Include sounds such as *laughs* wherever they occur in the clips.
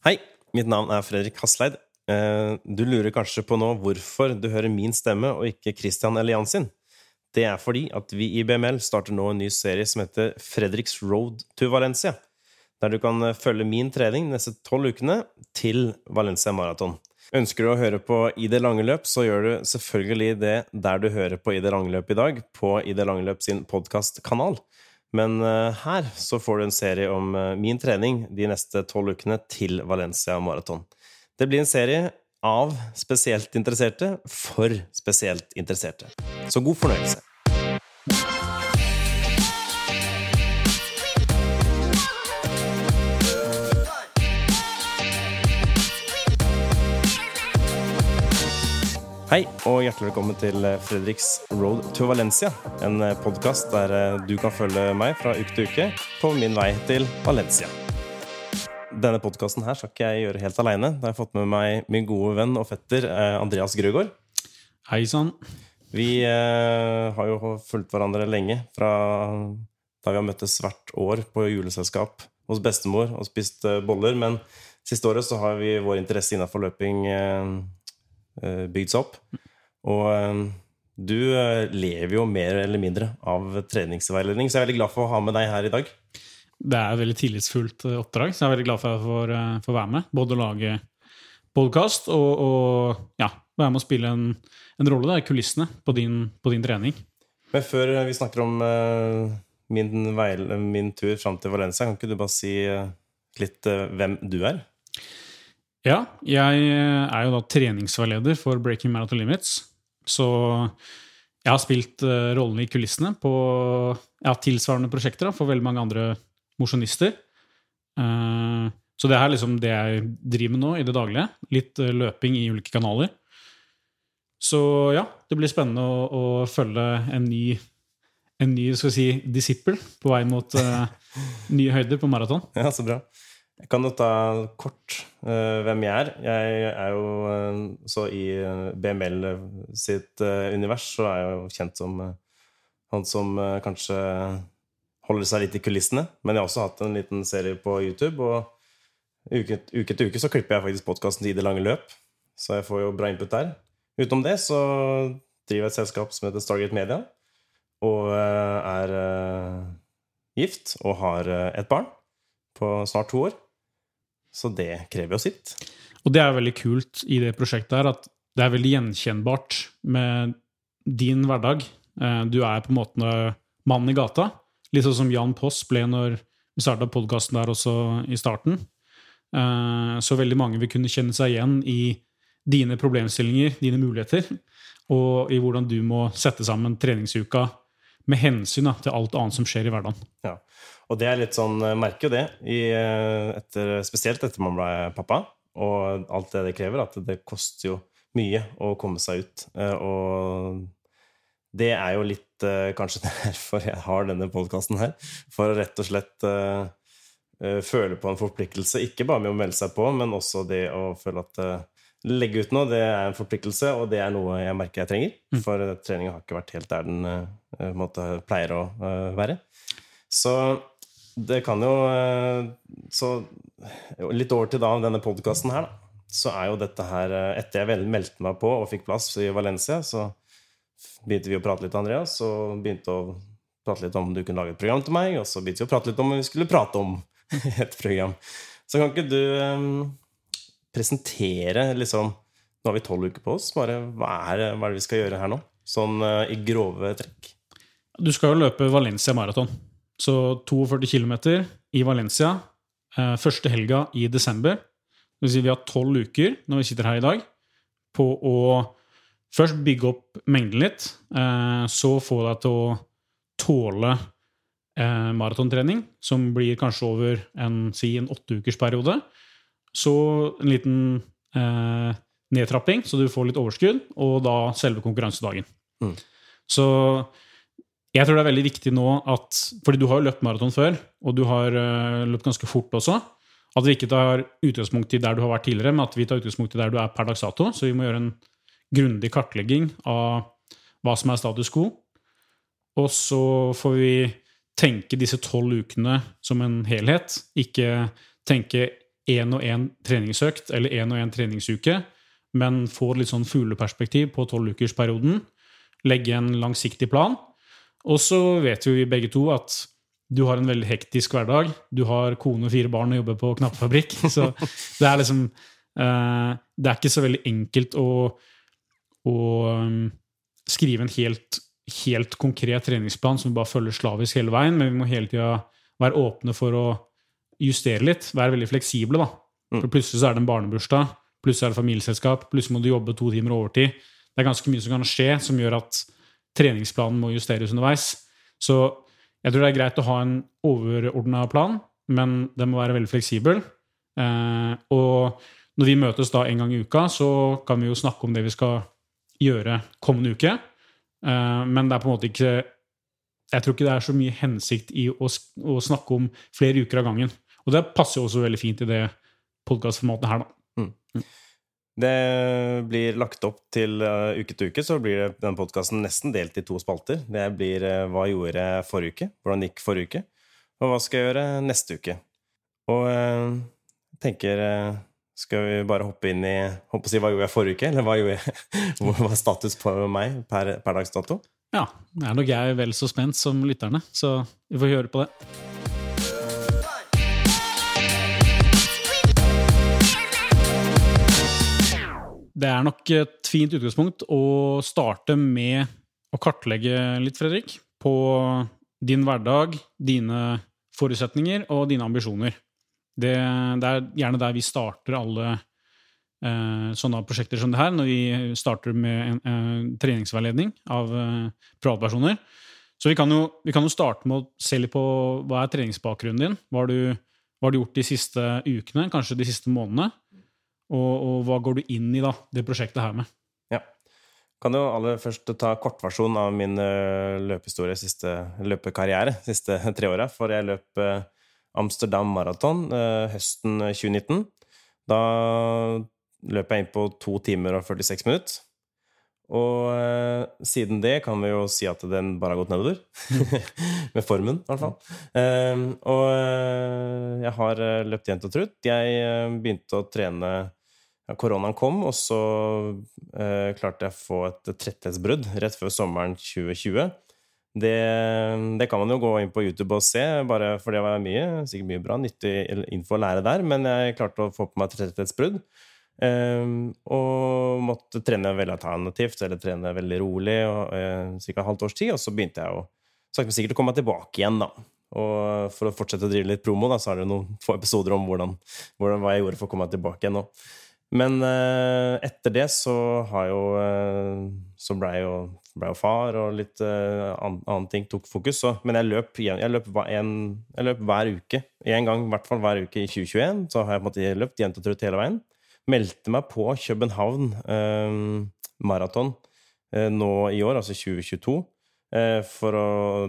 Hei, mitt navn er Fredrik Hasleid. Eh, Du lurer kanskje på nå hvorfor du hører min stemme og ikke Christian eller Jan sin. Det er fordi at vi i BML starter nå en ny serie som heter Fredriks Road to Valencia, der du kan eh, følge min trening de neste tolv ukene til Valencia Marathon. Ønsker du å høre på I det lange løp, så gjør du selvfølgelig det der du hører på I det lange løp i dag, på I det lange løp sin podkastkanal. Men eh, her så får du en serie om eh, min trening de neste tolv ukene til Valencia Marathon. Det blir en serie av spesielt interesserte for spesielt interesserte. Så god fornøyelse. Hei, og hjertelig velkommen til Fredriks Road to Valencia. En podkast der eh, du kan følge meg fra uke til uke på min vei til Valencia. Denne podkasten her skal ikke jeg gjøre helt aleine. Da har jeg fått med meg min gode venn og fetter eh, Andreas Grøgaard. Hei sann. Vi eh, har jo fulgt hverandre lenge, fra da vi har møttes hvert år på juleselskap hos bestemor og spist eh, boller. Men siste året så har vi vår interesse innafor løping eh, eh, bygd seg opp. Og eh, du eh, lever jo mer eller mindre av treningsveiledning, så jeg er veldig glad for å ha med deg her i dag. Det er et veldig tillitsfullt eh, oppdrag, så jeg er veldig glad for at jeg får, eh, får være med. Både å lage podkast og, og ja, være med å spille en, en rolle der, i kulissene på din, på din trening. Men før vi snakker om eh, min, veil, min tur fram til Valencia, kan ikke du bare si eh, litt eh, hvem du er? Ja, jeg er jo da treningsveileder for Breaking Marathon Limits. Så jeg har spilt uh, rollen i kulissene på ja, tilsvarende prosjekter da, for veldig mange andre mosjonister. Eh, så det er liksom det jeg driver med nå i det daglige. Litt eh, løping i ulike kanaler. Så ja, det blir spennende å, å følge en ny, en ny skal vi si, disippel på vei mot eh, nye høyder på maraton. *laughs* Ja, så bra. Jeg kan ta kort uh, hvem jeg er. Jeg er jo uh, så i eh, BML sitt uh, univers så er jeg jo kjent som han som kanskje holder seg litt i kulissene. Men jeg har også hatt en liten serie på YouTube, og uke, uke etter uke så klipper jeg faktisk podkasten til I det lange løp. Så jeg får jo bra input der. Utenom det så driver jeg et selskap som heter Stargate Media, og er gift og har et barn på snart to år. Så det krever jo sitt. Og det er veldig kult i det prosjektet her, at det er veldig gjenkjennbart med din hverdag. Eh, Du er på en måte mannen i gata. Litt sånn som Jan Poss ble når vi starta podkasten der også i starten. Eh, Så veldig mange vil kunne kjenne seg igjen i dine problemstillinger, dine muligheter, og i hvordan du må sette sammen treningsuka med hensyn da, til alt annet som skjer i hverdagen. Ja. Og det er litt sånn, merker jo det, i, eh, etter, spesielt etter man ble pappa, og alt det det krever, at det koster jo mye å komme seg ut. Eh, Og det er jo litt eh, kanskje *laughs* derfor jeg har denne podkasten her. For å rett og slett eh, eh, føle på en forpliktelse, ikke bare med å melde seg på, men også det å føle at eh, legge ut noe, det er en forpliktelse, og det er noe jeg merker jeg trenger. For eh, treninga har ikke vært helt der den eh, måte pleier å eh, være. Så det kan jo eh, Så litt over til da denne podkasten her, da. Så er jo dette her eh, Etter jeg meldte meg på og fikk plass i Valencia, så begynte vi å prate litt, Andreas, og begynte å prate litt om du kunne lage et program til meg, og så begynte vi å prate litt om vi skulle prate om *laughs* et program. Så kan ikke du um, presentere liksom Nå har vi tolv uker på oss. Bare, hva, er, hva er det vi skal gjøre her nå? Sånn uh, i grove trekk. Du skal jo løpe Valencia maraton. Så 42 km i Valencia eh, første helga i desember. Det vil si vi har tolv uker når vi sitter her i dag, på å først bygge opp mengden litt, eh, så få deg til å tåle eh, maratontrening, som blir kanskje over en, si, en åtteukersperiode. Så en liten eh, nedtrapping, så du får litt overskudd, og da selve konkurransedagen. Mm. Så jeg tror det er veldig viktig nå at Fordi du har jo løpt maraton før, og du har uh, løpt ganske fort også. At vi ikke tar utgangspunkt i der du har vært tidligere, men at vi tar utgangspunkt i der du er per dags dato. Så vi må gjøre en grundig kartlegging av hva som er status quo. Og så får vi tenke disse tolv ukene som en helhet. Ikke tenke én og én treningsøkt eller én og én treningsuke, men få litt sånn fugleperspektiv på tolvukersperioden. Legge en langsiktig plan. Og så vet jo vi begge to at du har en veldig hektisk hverdag. Du har kone og fire barn og jobber på knappefabrikk. *laughs* Så det er liksom uh, Det er ikke så veldig enkelt å, å um, skrive en helt, helt konkret treningsplan som bare følger slavisk hele veien, men vi må hele tida være åpne for å justere litt. Være veldig fleksible, da. Mm. For plutselig så er det en barnebursdag, plutselig er det familieselskap, plutselig må du jobbe to timer overtid. Det er ganske mye som kan skje som gjør at treningsplanen må justeres underveis. Så jeg tror det er greit å ha en overordna plan, men den må være veldig fleksibel. Eh, og når vi møtes da en gang i uka, så kan vi jo snakke om det vi skal gjøre kommende uke. Eh, men det er på en måte ikke Jeg tror ikke det er så mye hensikt i å, å snakke om flere uker av gangen. Og det passer jo også veldig fint i det podkastformatet her, da. Det blir lagt opp til uh, uke til uke, så blir denne den podkasten nesten delt i to spalter. Det blir uh, hva gjorde jeg forrige uke, hvordan gikk forrige uke, og hva skal jeg gjøre neste uke. Og uh, tenker uh, Skal vi bare hoppe inn i Hoppe å si hva gjorde jeg forrige uke, eller hva gjorde jeg, *laughs* var status på meg per, per dags dato? Ja, det er nok jeg vel så spent som lytterne, så vi får høre på det. Det er nok et fint utgangspunkt å starte med å kartlegge litt, Fredrik, på din hverdag, dine forutsetninger og dine ambisjoner. Det, det er gjerne der vi starter alle eh, sånne prosjekter som det her, når vi starter med en, en treningsveiledning av eh, privatpersoner. Så vi kan, jo, vi kan jo starte med å se litt på hva er treningsbakgrunnen din. Hva har du, hva har du gjort de siste ukene, kanskje de siste månedene? Og, og hva går du inn i da, det prosjektet her med? Ja. Kan jo aller først ta kortversjon av min uh, løpehistorie, siste løpekarriere, siste *laughs* tre åra. For jeg løp uh, Amsterdam Marathon uh, høsten 2019. Da løp jeg inn på to timer og 46 minutter. Og siden det kan vi jo si at den bare har gått nedover. *laughs* Med formen, i hvert fall. Og jeg har løpt jevnt og trutt. Jeg begynte å trene Koronaen kom, og så klarte jeg å få et tretthetsbrudd rett før sommeren 2020. Det, det, kan man jo gå inn på YouTube og se, bare for det var mye, sikkert mye bra, nyttig info å lære der. Men jeg klarte å få på meg et tretthetsbrudd. Um, og måtte trene veldig alternativt, eller trene veldig rolig, og uh, ca. halvt års tid. Og så begynte jeg å sakte, sikkert å komme tilbake igjen, da. Og for å fortsette å drive litt promo, da, så er det noen få episoder om hvordan, hvordan, hva jeg gjorde for å komme tilbake igjen nå. Men uh, etter det så har jo uh, Så ble jeg jo, ble jo far, og litt an, annen ting tok fokus. Så, men jeg løp, jeg, løp en, jeg løp hver uke. En gang i hvert fall hver uke i 2021. Så har jeg på en måte løpt jevnt og trutt hele veien meldte meg på København eh, maraton eh, nå i år, altså 2022, eh, for å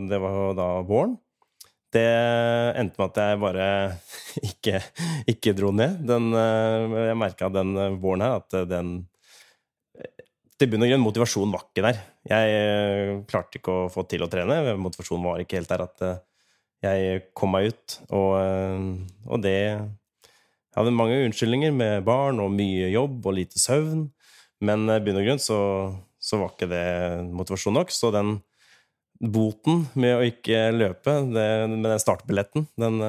Det var da våren. Det endte med at jeg bare *laughs* ikke, ikke dro ned. Den, jeg merka den våren her at den Til bunn og grunn, motivasjonen var ikke der. Jeg klarte ikke å få til å trene. Motivasjonen var ikke helt der at jeg kom meg ut. Og, og det jeg hadde mange unnskyldninger med barn og mye jobb og lite søvn. Men i bunn og grunn så, så, var ikke det motivasjon nok. Så den boten med å ikke løpe, det, med den startbilletten, den,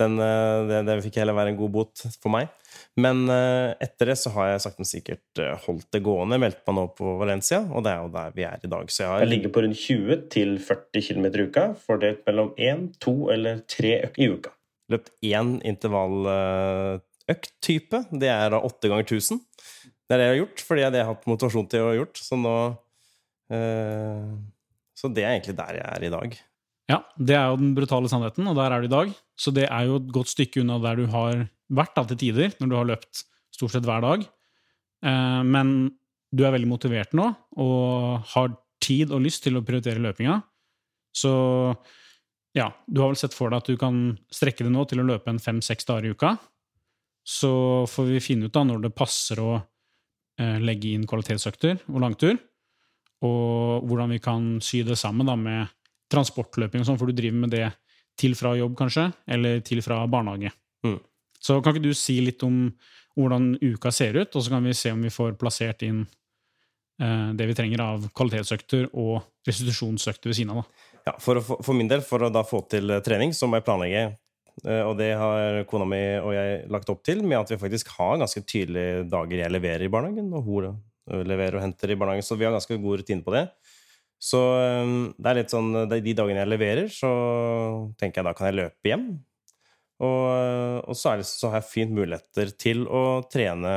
den det, det, fikk heller være en god bot for meg. Men etter det så har jeg sakte, men sikkert holdt det gående. Meldte meg nå på Valencia, og det er jo der vi er i dag. Så jeg, har... jeg ligger på rundt 20 til 40 km i uka, fordelt mellom én, to eller tre i uka løpt én intervalløkt-type. Det er da åtte ganger 1000. Det er det jeg har gjort, fordi det har jeg hatt motivasjon til å ha gjort. Så nå eh, Så det er egentlig der jeg er i dag. Ja, det er jo den brutale sannheten, og der er du i dag. Så det er jo et godt stykke unna der du har vært da, til tider, når du har løpt stort sett hver dag. Eh, men du er veldig motivert nå, og har tid og lyst til å prioritere løpinga. Så ja, du har vel sett for deg at du kan strekke det nå til å løpe en fem-seks dager i uka. Så får vi finne ut da når det passer å eh, legge inn kvalitetsøkter og langtur, og hvordan vi kan sy det sammen da med transportløping og sånn, for du driver med det til fra jobb, kanskje, eller til fra barnehage. Mm. Så kan ikke du si litt om hvordan uka ser ut, og så kan vi se om vi får plassert inn eh, det vi trenger av kvalitetsøkter og restitusjonsøkter ved siden av. da. Ja, for, for min del, for å da få til eh, trening, så må jeg planlegge. Eh, Og det har kona mi og jeg lagt opp til med at vi faktisk har ganske tydelige dager jeg leverer i barnehagen, og hun leverer og henter i barnehagen, så vi har ganske god rutine på det. Så eh, det er litt sånn De dagene jeg leverer, så tenker jeg da kan jeg løpe hjem. Og, og så, det, så har jeg fint muligheter til å trene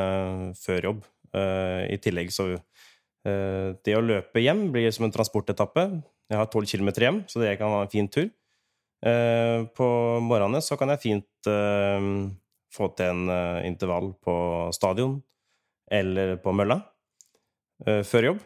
før jobb. Uh, I tillegg så uh, Det å løpe hjem blir som en transportetappe. Jeg har 12 km hjem, så det kan være en fin tur. Uh, på morgenene så kan jeg fint få til en intervall på stadion eller på mølla før jobb.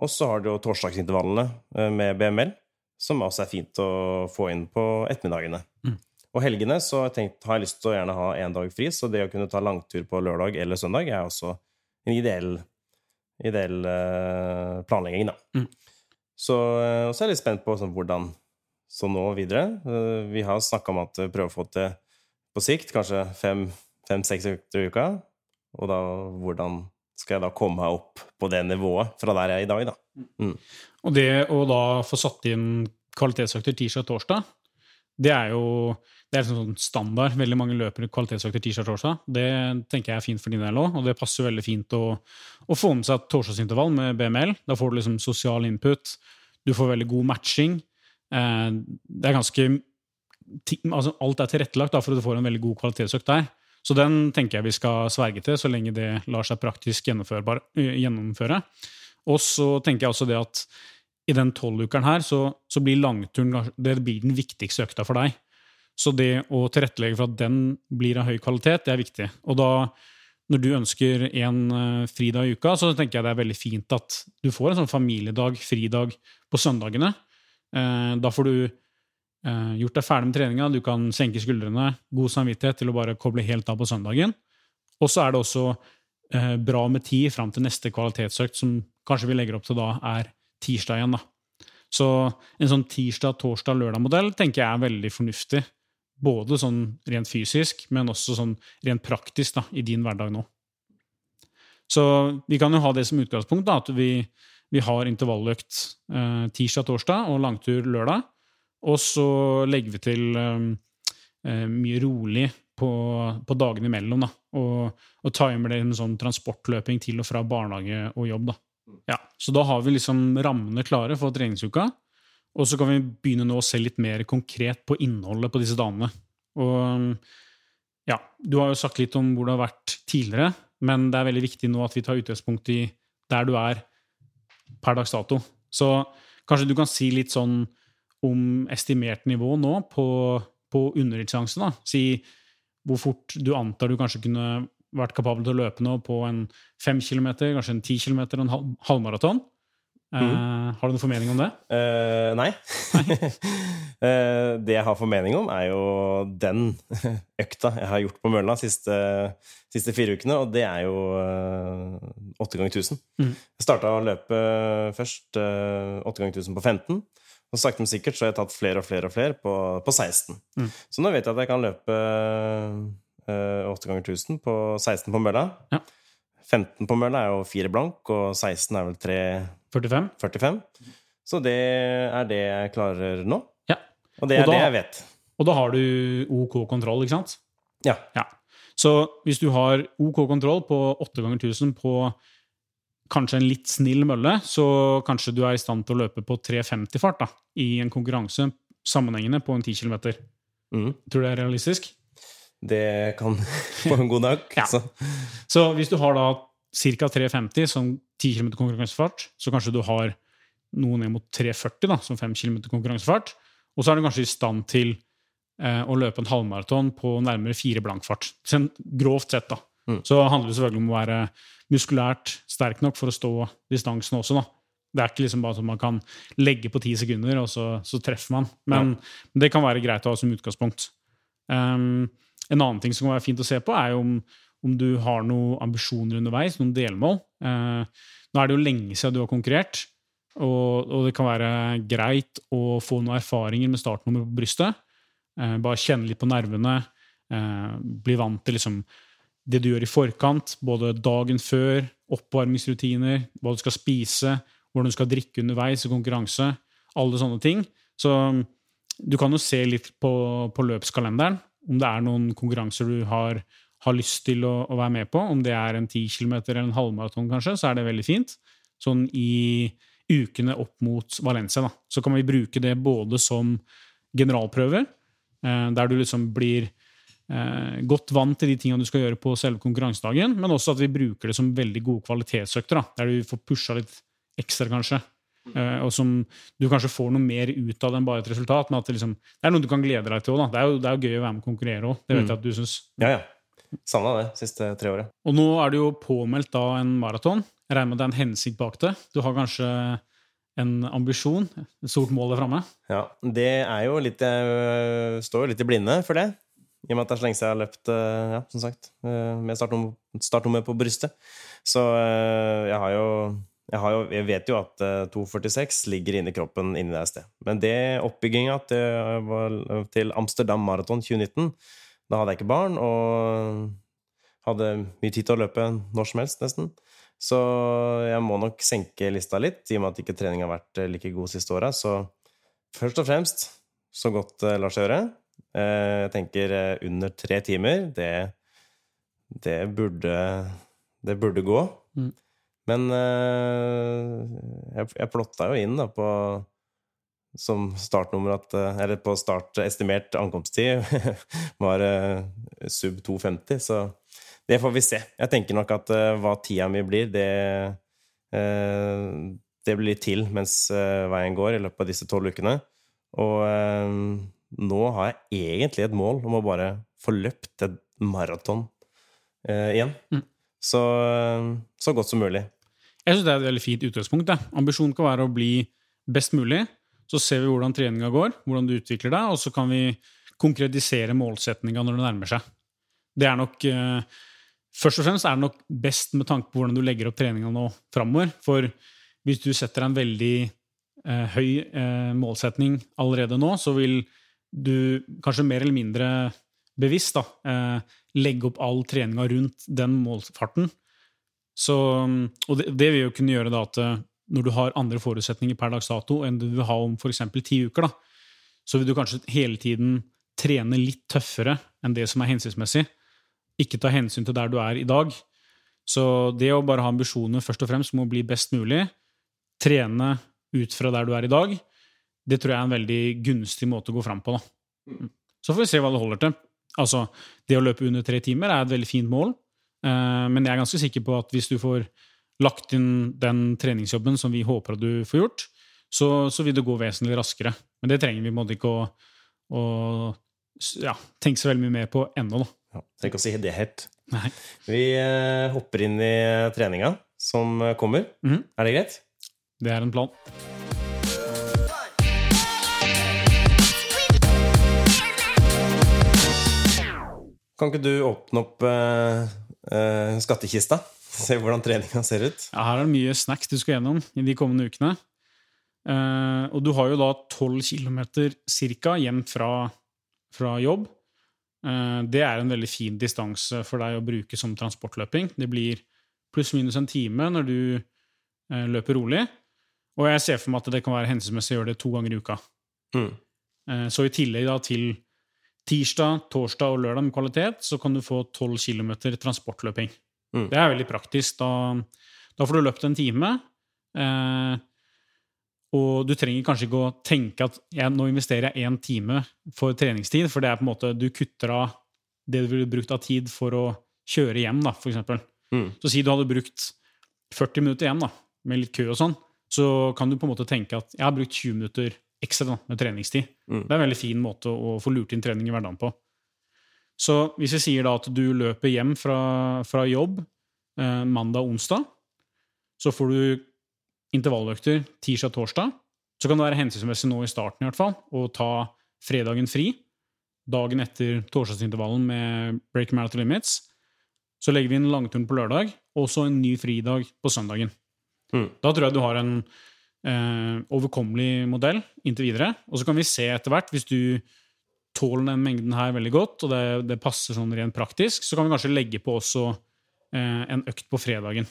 Og så har du jo torsdagsintervallene eh, med BML, som også er fint å få inn på ettermiddagene. Mm. Og helgene så har jeg, tenkt, har jeg lyst til å gjerne ha én dag fri, så det å kunne ta langtur på lørdag eller søndag er også en ideell, ideell eh, planlegging, da. Mm. Så, eh, og så er jeg litt spent på sånn, hvordan så nå videre. Eh, Vi har snakka om at vi prøver å få til på sikt kanskje fem-seks økter i uka. Og da hvordan skal jeg da komme meg opp på det nivået fra der jeg er i dag, da? Og det å da få satt inn kvalitetsøkter tirsdag og torsdag, det er jo det er sånn standard. Veldig mange løper kvalitetsøkter tirsdag og torsdag. Det tenker jeg er fint for din del òg, og det passer veldig fint å, å få med seg et torsdagsintervall med BML. Da får du liksom sosial input, du får veldig god matching. Eh, det er ganske altså Alt er tilrettelagt da, for at du får en veldig god kvalitetsøkt der. Så den tenker jeg vi skal sverge til, så lenge det lar seg praktisk øh, gjennomføre. Og så tenker jeg også det at i den tolvukeren her, så, så blir langturen det blir den viktigste økta for deg. Så det å tilrettelegge for at den blir av høy kvalitet, det er viktig. Og da, når du ønsker en eh, fridag i uka, så tenker jeg det er veldig fint at du får en sånn familiedag, fridag, på søndagene. Eh, da får du eh, gjort deg ferdig med treninga, du kan senke skuldrene, god samvittighet til å bare koble helt av på søndagen. Og så er det også eh, bra med tid fram til neste kvalitetsøkt, som kanskje vi legger opp til da er tirsdag igjen. da. Så en sånn tirsdag, torsdag, lørdag-modell tenker jeg er veldig fornuftig. Både sånn rent fysisk, men også sånn rent praktisk da, i din hverdag nå. Så vi kan jo ha det som utgangspunkt, da, at vi, vi har intervalløkt eh, tirsdag, torsdag og langtur lørdag. Og så legger vi til eh, eh, mye rolig på, på dagene imellom. Da, og, og timer det med sånn transportløping til og fra barnehage og jobb. Da. Ja, så da har vi liksom rammene klare for treningsuka. Og så kan vi begynne nå å se litt mer konkret på innholdet på disse dagene. Og ja, du har jo sagt litt om hvor det har vært tidligere, men det er veldig viktig nå at vi tar utgangspunkt i der du er per dags dato. Så kanskje du kan si litt sånn om estimert nivå nå på, på underdistanse. Si hvor fort du antar du kanskje kunne vært kapabel til å løpe nå på en fem kilometer, kanskje en ti og en halv, halvmaraton. Eh, har du noen formening om det? Uh, nei. *laughs* Eh, det jeg har formening om, er jo den *laughs* økta jeg har gjort på mølla siste, siste fire ukene, og det er jo åtte ganger 1000. Mhm. Jeg starta å løpe først åtte ganger 1000 på 15. Og sakte, men sikkert så har jeg tatt flere og flere og flere på, på 16. Mm. Så nå vet jeg at jeg kan løpe eh, 8 ganger 1000 på 16 på mølla. Ja. 15 på mølla er jo 4 blank, og 16 er vel 3 45? 45. Så det er det jeg klarer nå. Ja. Og det er Og da- det jeg vet. Og da har du OK kontroll, ikke sant? Ja. Ja. Så hvis du har OK kontroll på 8 ganger 1000 på kanskje en litt snill mølle, så kanskje du er i stand til å løpe på 350-fart da, i en konkurranse sammenhengende på en 10 km. Mm. Tror du det er realistisk? Det kan *laughs* på en god dag. *laughs* Ja. Så. Så hvis du har da ca. 350 som 10 km konkurransefart, så kanskje du har noe ned mot 340 da, som 5 km konkurransefart. Og så er du kanskje i stand til eh, å løpe en halvmaraton på nærmere fire blankfart. Sånn grovt sett, da. Mm. Så handler det selvfølgelig om å være muskulært sterk nok for å stå distansen også, da. Det er ikke liksom bare sånn man kan legge på ti sekunder, og så, så treffer man. Men det kan være greit å ha som utgangspunkt. Um, en annen ting som kan være fint å se på, er jo om, om du har noen ambisjoner underveis, noen delmål. Uh, nå er det jo lenge siden du har konkurrert, og, og det kan være greit å få noen erfaringer med startnummer på brystet. Uh, bare kjenne litt på nervene. uh, bli vant til liksom det du gjør i forkant, både dagen før, oppvarmingsrutiner, hva du skal spise, hvordan du skal drikke underveis i konkurranse, alle sånne ting. Så du kan jo se litt på, på løpskalenderen om det er noen konkurranser du har, har lyst til å, å, være med på. Om det er en 10 km eller en halvmaraton, kanskje, så er det veldig fint. Sånn i ukene opp mot Valencia. Da. Så kan vi bruke det både som generalprøver, eh, der du liksom blir godt vant til de tingene du skal gjøre på selve konkurransedagen, men også at vi bruker det som veldig gode kvalitetsøkter, da, der du får pusha litt ekstra, kanskje. Eh, og som du kanskje får noe mer ut av enn bare et resultat. Men at det, liksom, det er noe du kan glede deg til òg. Det, det, er jo gøy å være med og konkurrere òg. Det vet jeg at du syns. Ja, ja. Savna det siste tre året. Og nå er det jo påmeldt da en maraton. Jeg regner med det er en hensikt bak det. Du har kanskje en ambisjon, et stort mål der framme? Ja, det er jo litt Jeg står jo litt i blinde for det. I og med at det er så lenge siden jeg har løpt eh, ja, som sagt, eh, med startnummer på brystet. Så jeg har jo jeg, jo, jeg, vet jo at 2,46 ligger inni kroppen inni der sted. Men det oppbygginga til, til Amsterdam Marathon 2019 Da hadde jeg ikke barn og hadde mye tid til å løpe når som helst, nesten. Så jeg må nok senke lista litt, i og med at ikke trening har vært like god siste åra. Så først og fremst så godt det lar seg gjøre. Jeg tenker under tre timer, det, det burde Det burde gå. Mm. Men uh, jeg, jeg plotta jo inn da på som startnummer at eh, Eller på start estimert ankomsttid *laughs* var sub 250, så det får vi se. Jeg tenker nok at hva tida mi blir, det Det blir til mens veien går i løpet av disse tolv ukene. Og nå har jeg egentlig et mål om å bare få løpt et maraton igjen. Mm. Så, så godt som mulig. Jeg syns det er et veldig fint utgangspunkt. Det. Ambisjonen kan være å bli best mulig. Så ser vi hvordan treninga går, hvordan du utvikler deg, og så kan vi konkretisere målsetninga når det nærmer seg. Det er nok eh, Først og fremst er det nok best med tanke på hvordan du legger opp treninga nå framover. For hvis du setter en veldig eh, høy eh, målsetning allerede nå, så vil du kanskje mer eller mindre bevisst da, eh, opp all treninga rundt den målfarten. Så, og det, det, vil jo kunne gjøre da at eh, når du har andre forutsetninger per dags dato enn du vil ha om f.eks. ti uker, da, så vil du kanskje hele tiden trene litt tøffere enn det som er hensiktsmessig. Ikke ta hensyn til der du er i dag. Så det å bare ha ambisjoner først og fremst om å bli best mulig, trene ut fra der du er i dag, det tror jeg er en veldig gunstig måte å gå fram på. Da. Så får vi se hva det holder til. Altså, det å løpe under tre timer er et veldig fint mål. Eh, men jeg er ganske sikker på at hvis du får lagt inn den treningsjobben som vi håper at du får gjort, så, så vil det gå vesentlig raskere. Men det trenger vi måtte ikke å, å ja, tenke så veldig mye mer på ennå. Ja, trenger ikke å si det helt. Nei. Vi eh, hopper inn i treninga som kommer. Mm -hmm. Er det greit? Det er en plan. Kan ikke du åpne opp eh, uh, skattkista. *laughs* Se hvordan treninga ser ut. Ja, her er det mye snacks du skal gjennom i de kommende ukene. Uh, og du har jo da 12 km ca. hjem fra, fra jobb. Det er en veldig fin distanse for deg å bruke som transportløping. Det blir pluss-minus en time når du løper rolig. Og jeg ser for meg at det kan være hensiktsmessig å gjøre det to ganger i uka. Mm. Så i tillegg da til tirsdag, torsdag og lørdag med kvalitet, så kan du få 12 km transportløping. Mm. Det er veldig praktisk. Da, da, får du løpt en time. Eh, og du trenger kanskje ikke å tenke at jeg, nå investerer jeg én time for treningstid, for det er på en måte du kutter av det du ville brukt av tid for å kjøre hjem, da, for eksempel. Mm. Så si du hadde brukt 40 minutter hjem, da, med litt kø og sånn, så kan du på en måte tenke at jeg har brukt 20 minutter ekstra med treningstid. Mm. Det er en veldig fin måte å få lurt inn trening i hverdagen på. Så hvis vi sier da at du løper hjem fra, fra jobb eh, mandag-onsdag, så får du intervalløkter tirsdag-torsdag. Så kan det være hensiktsmessig nå i starten i hvert fall, å ta fredagen fri. Dagen etter torsdagsintervallen med break marathon limits. Så legger vi inn langturen på lørdag, og så en ny fridag på søndagen. Mm. Da tror jeg du har en eh, overkommelig modell inntil videre. Og så kan vi se etter hvert, hvis du tåler den mengden her veldig godt, og det, det passer sånn rent praktisk, så kan vi kanskje legge på også eh, en økt på fredagen.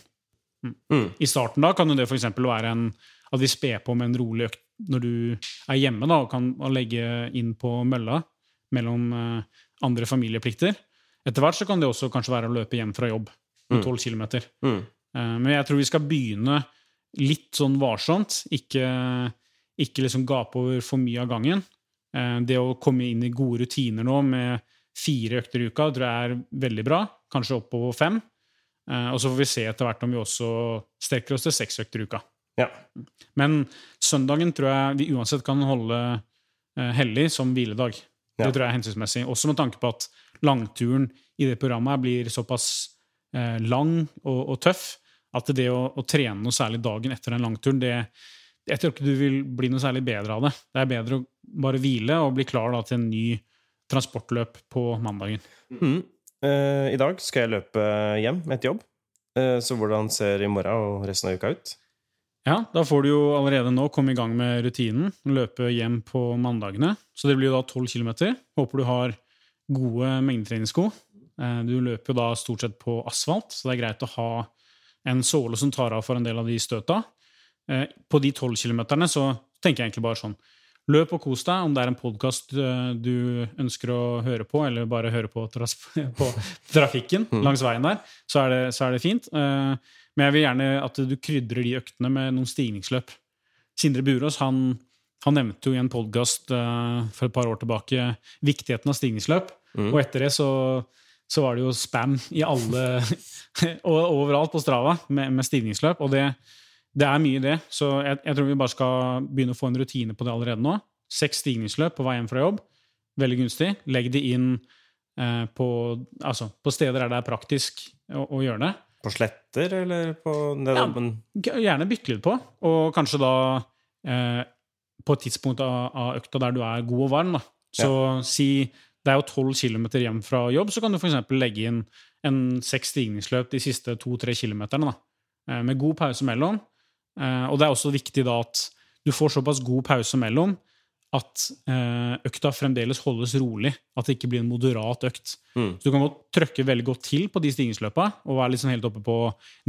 Mm. I starten da kan jo det f.eks. være en, at vi sper på med en rolig økt når du er hjemme da, og kan legge inn på mølla mellom eh, andre familieplikter. Etter hvert så kan det også kanskje være å løpe hjem fra jobb med Mm. 12 km. Mm. Eh, Men jeg tror vi skal begynne litt sånn varsomt. Ikke, ikke liksom gape over for mye av gangen. Eh, Det å komme inn i gode rutiner nå med fire økter i uka tror jeg er veldig bra. Kanskje oppover fem. Eh, Og så får vi se etter hvert om vi også strekker oss til seks økter i uka. Ja. Men søndagen tror jeg vi uansett kan holde eh, hellig som hviledag. Ja. Det tror jeg er hensiktsmessig. Også med tanke på at langturen i det programmet blir såpass lang og, og tøff at det å, å trene noe særlig dagen etter den langturen, det, jeg tror ikke du vil bli noe særlig bedre av det. Det er bedre å bare hvile og bli klar da, til en ny transportløp på mandagen. Mm. Uh, I dag skal jeg løpe hjem etter jobb. uh, så hvordan ser i morgen og resten av uka ut? Ja, da får du jo allerede nå komme i gang med rutinen. Løpe hjem på mandagene. Så det blir jo da 12 km. Håper du har gode mengdetreningssko. Eh, Du løper jo da stort sett på asfalt, så det er greit å ha en såle som tar av for en del av de støta. Eh, På de 12 kilometerne så tenker jeg egentlig bare sånn Løp og kos deg. Om det er en podkast du ønsker å høre på, eller bare høre på, *laughs* på trafikken langs veien der, så er det, så er det fint. Eh, Men jeg vil gjerne at du krydrer de øktene med noen stigningsløp. Sindre Burås han, han nevnte jo i en podkast for et par år tilbake viktigheten av stigningsløp. Mm. Og etter det så, så var det jo spam i alle *laughs* overalt på Strava med, med stigningsløp. Og det, det er mye, det. Så jeg, jeg tror vi bare skal begynne å få en rutine på det allerede nå. Seks stigningsløp på vei hjem fra jobb. Veldig gunstig. Legg de inn eh, på, altså, på steder der det er praktisk å, å gjøre det. På sletter, eller på Ja. Gjerne bytte litt på, og kanskje da eh, på et tidspunkt av, av økta der du er god og varm. Da. Så si det er jo 12 km hjem fra jobb, så kan du f.eks. legge inn en seks stigningsløp de siste to-tre kilometerne. Da. Eh, med god pause mellom. Eh, og det er også viktig da at du får såpass god pause mellom at eh, økta fremdeles holdes rolig. At det ikke blir en moderat økt. Mm. Så du kan godt trøkke veldig godt til på de stigningsløpa og være liksom helt oppe på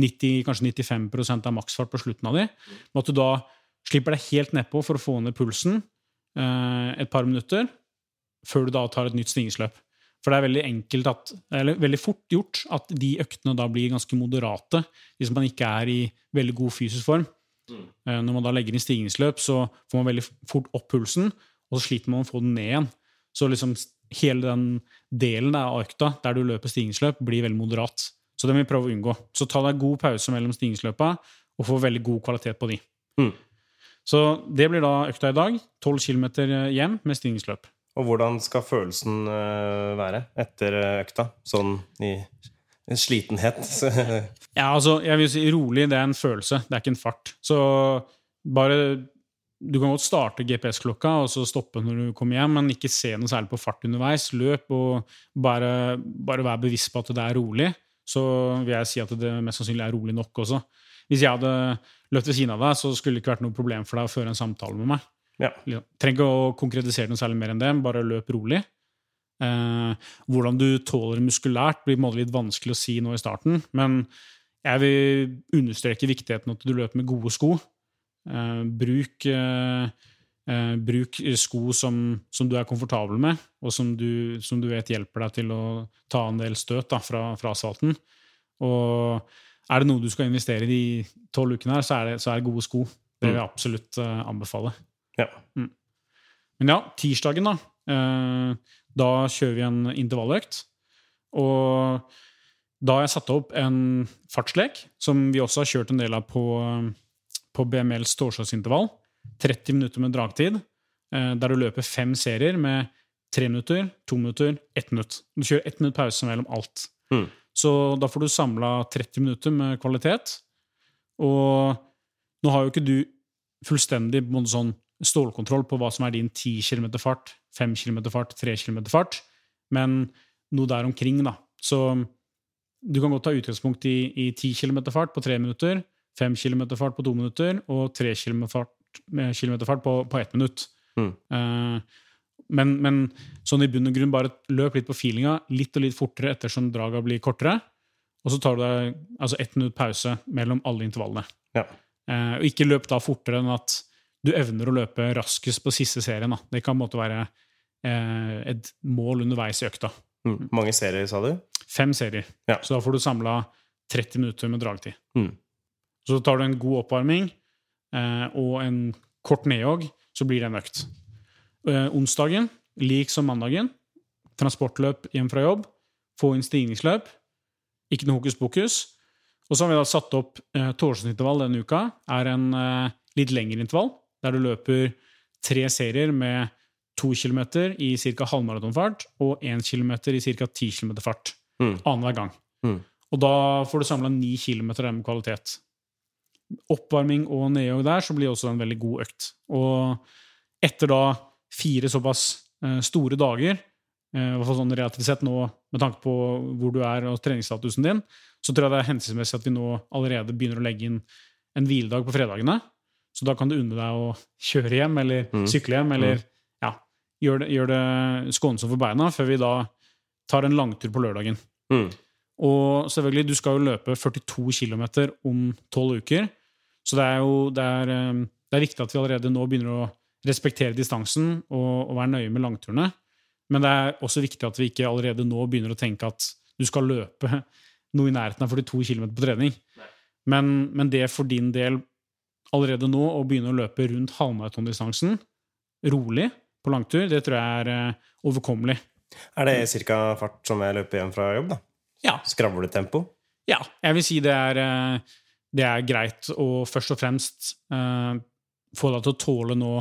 90, kanskje 95% av maksfart på slutten av de. Men at du da slipper deg helt nedpå for å få ned pulsen et par minutter før du da tar et nytt stigningsløp. For det er veldig enkelt at, eller veldig fort gjort at de øktene da blir ganske moderate hvis man ikke er i veldig god fysisk form. Mm. Når man da legger inn stigningsløp, så får man veldig fort opp pulsen, og så sliter man å få den ned igjen. Så liksom hele den delen av økta der du løper stigningsløp, blir veldig moderat. Så det må vi prøve å unngå. Så ta deg god pause mellom stigningsløpa, og få veldig god kvalitet på de. Mm. Så det blir da økta i dag. 12 km hjem med stigningsløp. Og hvordan skal følelsen eh, være etter eh, økta? Sånn i slitenhet? *laughs* Ja, altså, jeg vil si rolig, det er en følelse, det er ikke en fart. Så bare Du kan godt starte GPS-klokka og så stoppe når du kommer hjem, men ikke se noe særlig på fart underveis. Løp og bare, bare vær bevisst på at det er rolig. Så vil jeg si at det mest sannsynlig er rolig nok også. Hvis jeg hadde løpt ved siden av deg, så skulle det ikke vært noe problem for deg å føre en samtale med meg. Ja. Trenger ikke å konkretisere noe særlig mer enn det, bare løp rolig. Eh, hvordan du tåler muskulært, blir litt vanskelig å si nå i starten. Men jeg vil understreke viktigheten av at du løper med gode sko. Eh, bruk, eh, eh, bruk sko som, som du er komfortabel med, og som du, som du vet hjelper deg til å ta en del støt da, fra, fra asfalten. Og er det noe du skal investere i de tolv ukene, her, så er det, så er det gode sko. Det vil jeg absolutt eh, anbefale. Ja. Men ja, tirsdagen, da. Eh, da kjører vi en intervalløkt. Og da har jeg satt opp en fartslek, som vi også har kjørt en del av på, på BMLs torsdagsintervall. 30 minutter med dragtid, eh, der du løper fem serier med tre minutter, to minutter, ett minutt. Du kjører ett minutt pause mellom alt. Mm. Så da får du samla 30 minutter med kvalitet. Og nå har jo ikke du fullstendig sånn stålkontroll på hva som er din 10 km fart, 5 km fart, 3 km fart, men noe der omkring, da. Så du kan godt ta utgangspunkt i, i 10 km fart på 3 minutter, 5 km fart på 2 minutter og 3 km fart, eh, fart på, på 1 minutt. Mm. Uh, Men, men sånn i bunn og grunn, bare løp litt på feelinga, litt og litt fortere ettersom draga blir kortere. Og så tar du deg altså ett minutt pause mellom alle intervallene. Ja. Eh, og ikke løp da fortere enn at du evner å løpe raskest på siste serien. Da. Det kan måte være eh, et mål underveis i økta. Mm. Mange serier, sa du? Fem serier. Ja. Så da får du samla 30 minutter med dragtid. Mm. Så tar du en god oppvarming eh, og en kort nedjogg, så blir det en økt. Eh, onsdagen, lik som mandagen, transportløp hjem fra jobb, få inn stigningsløp. Ikke noe hokus pokus. Og så har vi da satt opp eh, torsdagsintervall denne uka. er en eh, litt lengre intervall, der du løper tre serier med to kilometer i ca. halvmaratonfart og én kilometer i ca. ti kilometer fart Mm. annenhver gang. Mm. Og da får du samla ni kilometer der med kvalitet. Oppvarming og nedjogg der, så blir det også en veldig god økt. Og etter da fire såpass eh, store dager, eh, i hvert fall sånn relativt sett nå med tanke på hvor du er og treningsstatusen din, så tror jeg det er hensiktsmessig at vi nå allerede begynner å legge inn en hviledag på fredagene. Så da kan du unne deg å kjøre hjem eller Mm. sykle hjem, eller ja, gjøre det, gjør det skånsomt for beina, før vi da tar en langtur på lørdagen. Mm. Og selvfølgelig, du skal jo løpe 42 km om 12 uker. Så det er jo det er, eh, det er viktig at vi allerede nå begynner å respektere distansen og, og være nøye med langturene. Men det er også viktig at vi ikke allerede nå begynner å tenke at du skal løpe noe i nærheten av 42 km på trening. Men, men det for din del allerede nå å begynne å løpe rundt halvmaratondistansen, rolig på langtur, det tror jeg er eh, overkommelig. Er det ca. fart som jeg løper hjem fra jobb? da? Ja, Skravletempo? Ja, jeg vil si det er, eh, det er greit å først og fremst eh, få deg til å tåle nå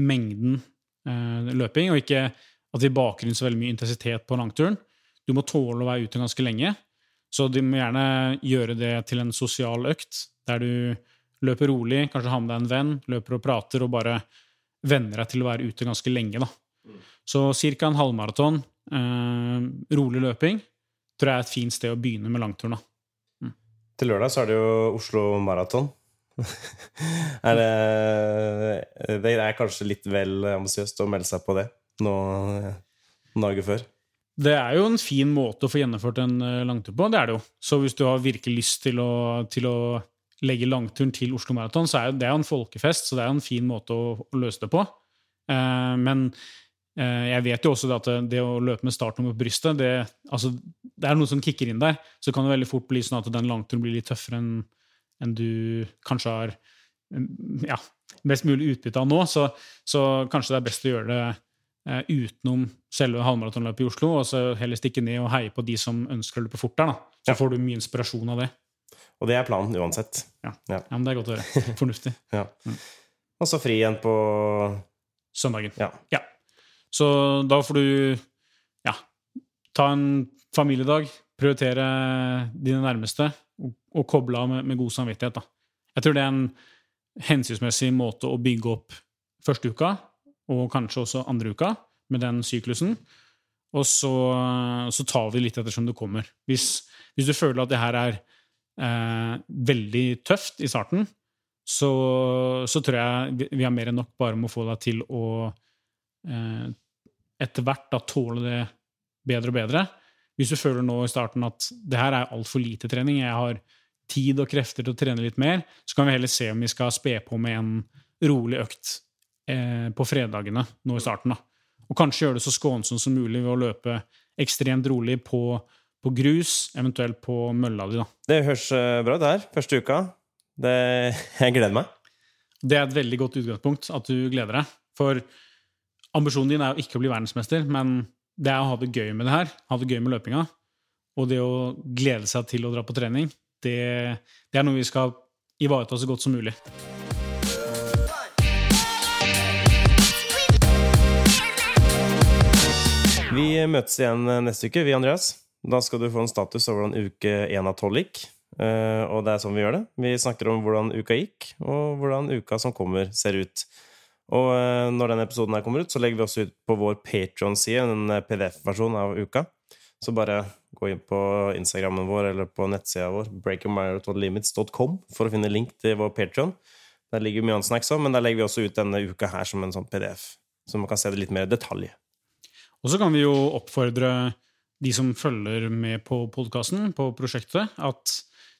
mengden eh, løping, og ikke at vi baker inn så veldig mye intensitet på langturen. Du må tåle å være ute ganske lenge, så du må gjerne gjøre det til en sosial økt, der du løper rolig, kanskje har med deg en venn, løper og prater, og bare venner deg til å være ute ganske lenge. da. Så ca. en halvmaraton, eh, rolig løping, tror jeg er et fint sted å begynne med langturen. da. Til lørdag så er det jo Oslo Maraton. *laughs* er det Det er kanskje litt vel ambisiøst å melde seg på det nå noen dager før? Det er jo en fin måte å få gjennomført en eh, langtur på. det er det jo. Så hvis du har virkelig lyst til å, til å legge langturen til Oslo Maraton, så er det jo en folkefest, så det er jo en fin måte å, å løse det på. Eh, men eh, jeg vet jo også det at det, det å løpe med startnummer på brystet, det, altså, det er noe som kicker inn der. Så kan det veldig fort bli sånn at den langturen blir litt tøffere enn en du kanskje har mm, ja, mest mulig utbytte av nå. Så, så kanskje det er best å gjøre det eh, utenom selve halvmaratonløpet i Oslo, og så heller stikke ned og heie på de som ønsker å løpe fort der. da. Så Ja. får du mye inspirasjon av det. Og det er planen uansett. Ja, men Det er godt å høre. Fornuftig. *laughs* Ja. Og så fri igjen på Søndagen. Ja. Så da får du ja, ta en familiedag, prioritere dine nærmeste, og, og koble av med, med god samvittighet. Da. Jeg tror det er en hensynsmessig måte å bygge opp første uka, og kanskje også andre uka, med den syklusen. Og så, så tar vi litt ettersom det kommer. Hvis, hvis du føler at det her er eh, veldig tøft i starten, så, så tror jeg vi, har mer enn nok bare med å få deg til å eh, etter hvert da tåle det bedre og bedre. Hvis du føler nå i starten at det her er altfor lite trening, jeg har tid og krefter til å trene litt mer, så kan vi heller se om vi skal spe på med en rolig økt eh, på fredagene nå i starten. da. Og kanskje gjøre det så skånsomt som mulig ved å løpe ekstremt rolig på, på grus, eventuelt på mølla di. da. Det høres eh, bra ut, det her. Første uka. Det, *laughs* jeg gleder meg. Det er et veldig godt utgangspunkt at du gleder deg. For ambisjonen din er jo ikke å bli verdensmester, men det er å ha det gøy med det her. Ha det gøy med løpinga. Og det å glede seg til å dra på trening, det, det er noe vi skal ivareta så godt som mulig. Vi møtes igjen neste uke, vi, Andreas. Da skal du få en status over hvordan uke én av tolv gikk. Eh, og det er sånn vi gjør det. Vi snakker om hvordan uka gikk, og hvordan uka som kommer, ser ut. Og eh, når den episoden her kommer ut, så legger vi også ut på vår Patron-side en eh, PDF-versjon av uka. Så bare gå inn på Instagrammen vår eller på nettsida vår, breakingmarathonlimits.com, for å finne link til vår Patron. Der ligger mye annet snacks òg, men der legger vi også ut denne uka her som en sånn PDF, så man kan se det litt mer i detalj. Og så kan vi jo oppfordre de som følger med på podkasten, på prosjektet, at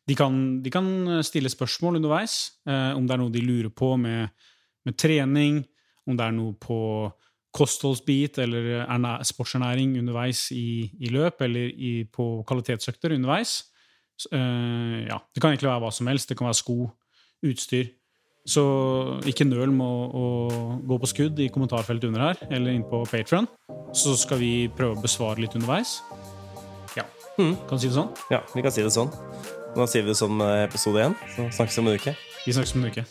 de kan, de kan, stille spørsmål underveis. Eh, om det er noe de lurer på med, med trening, om det er noe på kostholdsbit eller sportsernæring underveis i, i løp, eller i, på kvalitetsøkter underveis. Uh, ja, det kan egentlig være hva som helst. Det kan være sko, utstyr. Så ikke nøl med å, gå på skudd i kommentarfeltet under her, eller inn på Patron. Så skal vi prøve å besvare litt underveis. Ja. Mm. Kan vi si det sånn? Ja, vi kan si det sånn. Da sier vi det sånn episode én. Så snakkes vi om en uke. Vi snakkes om en uke.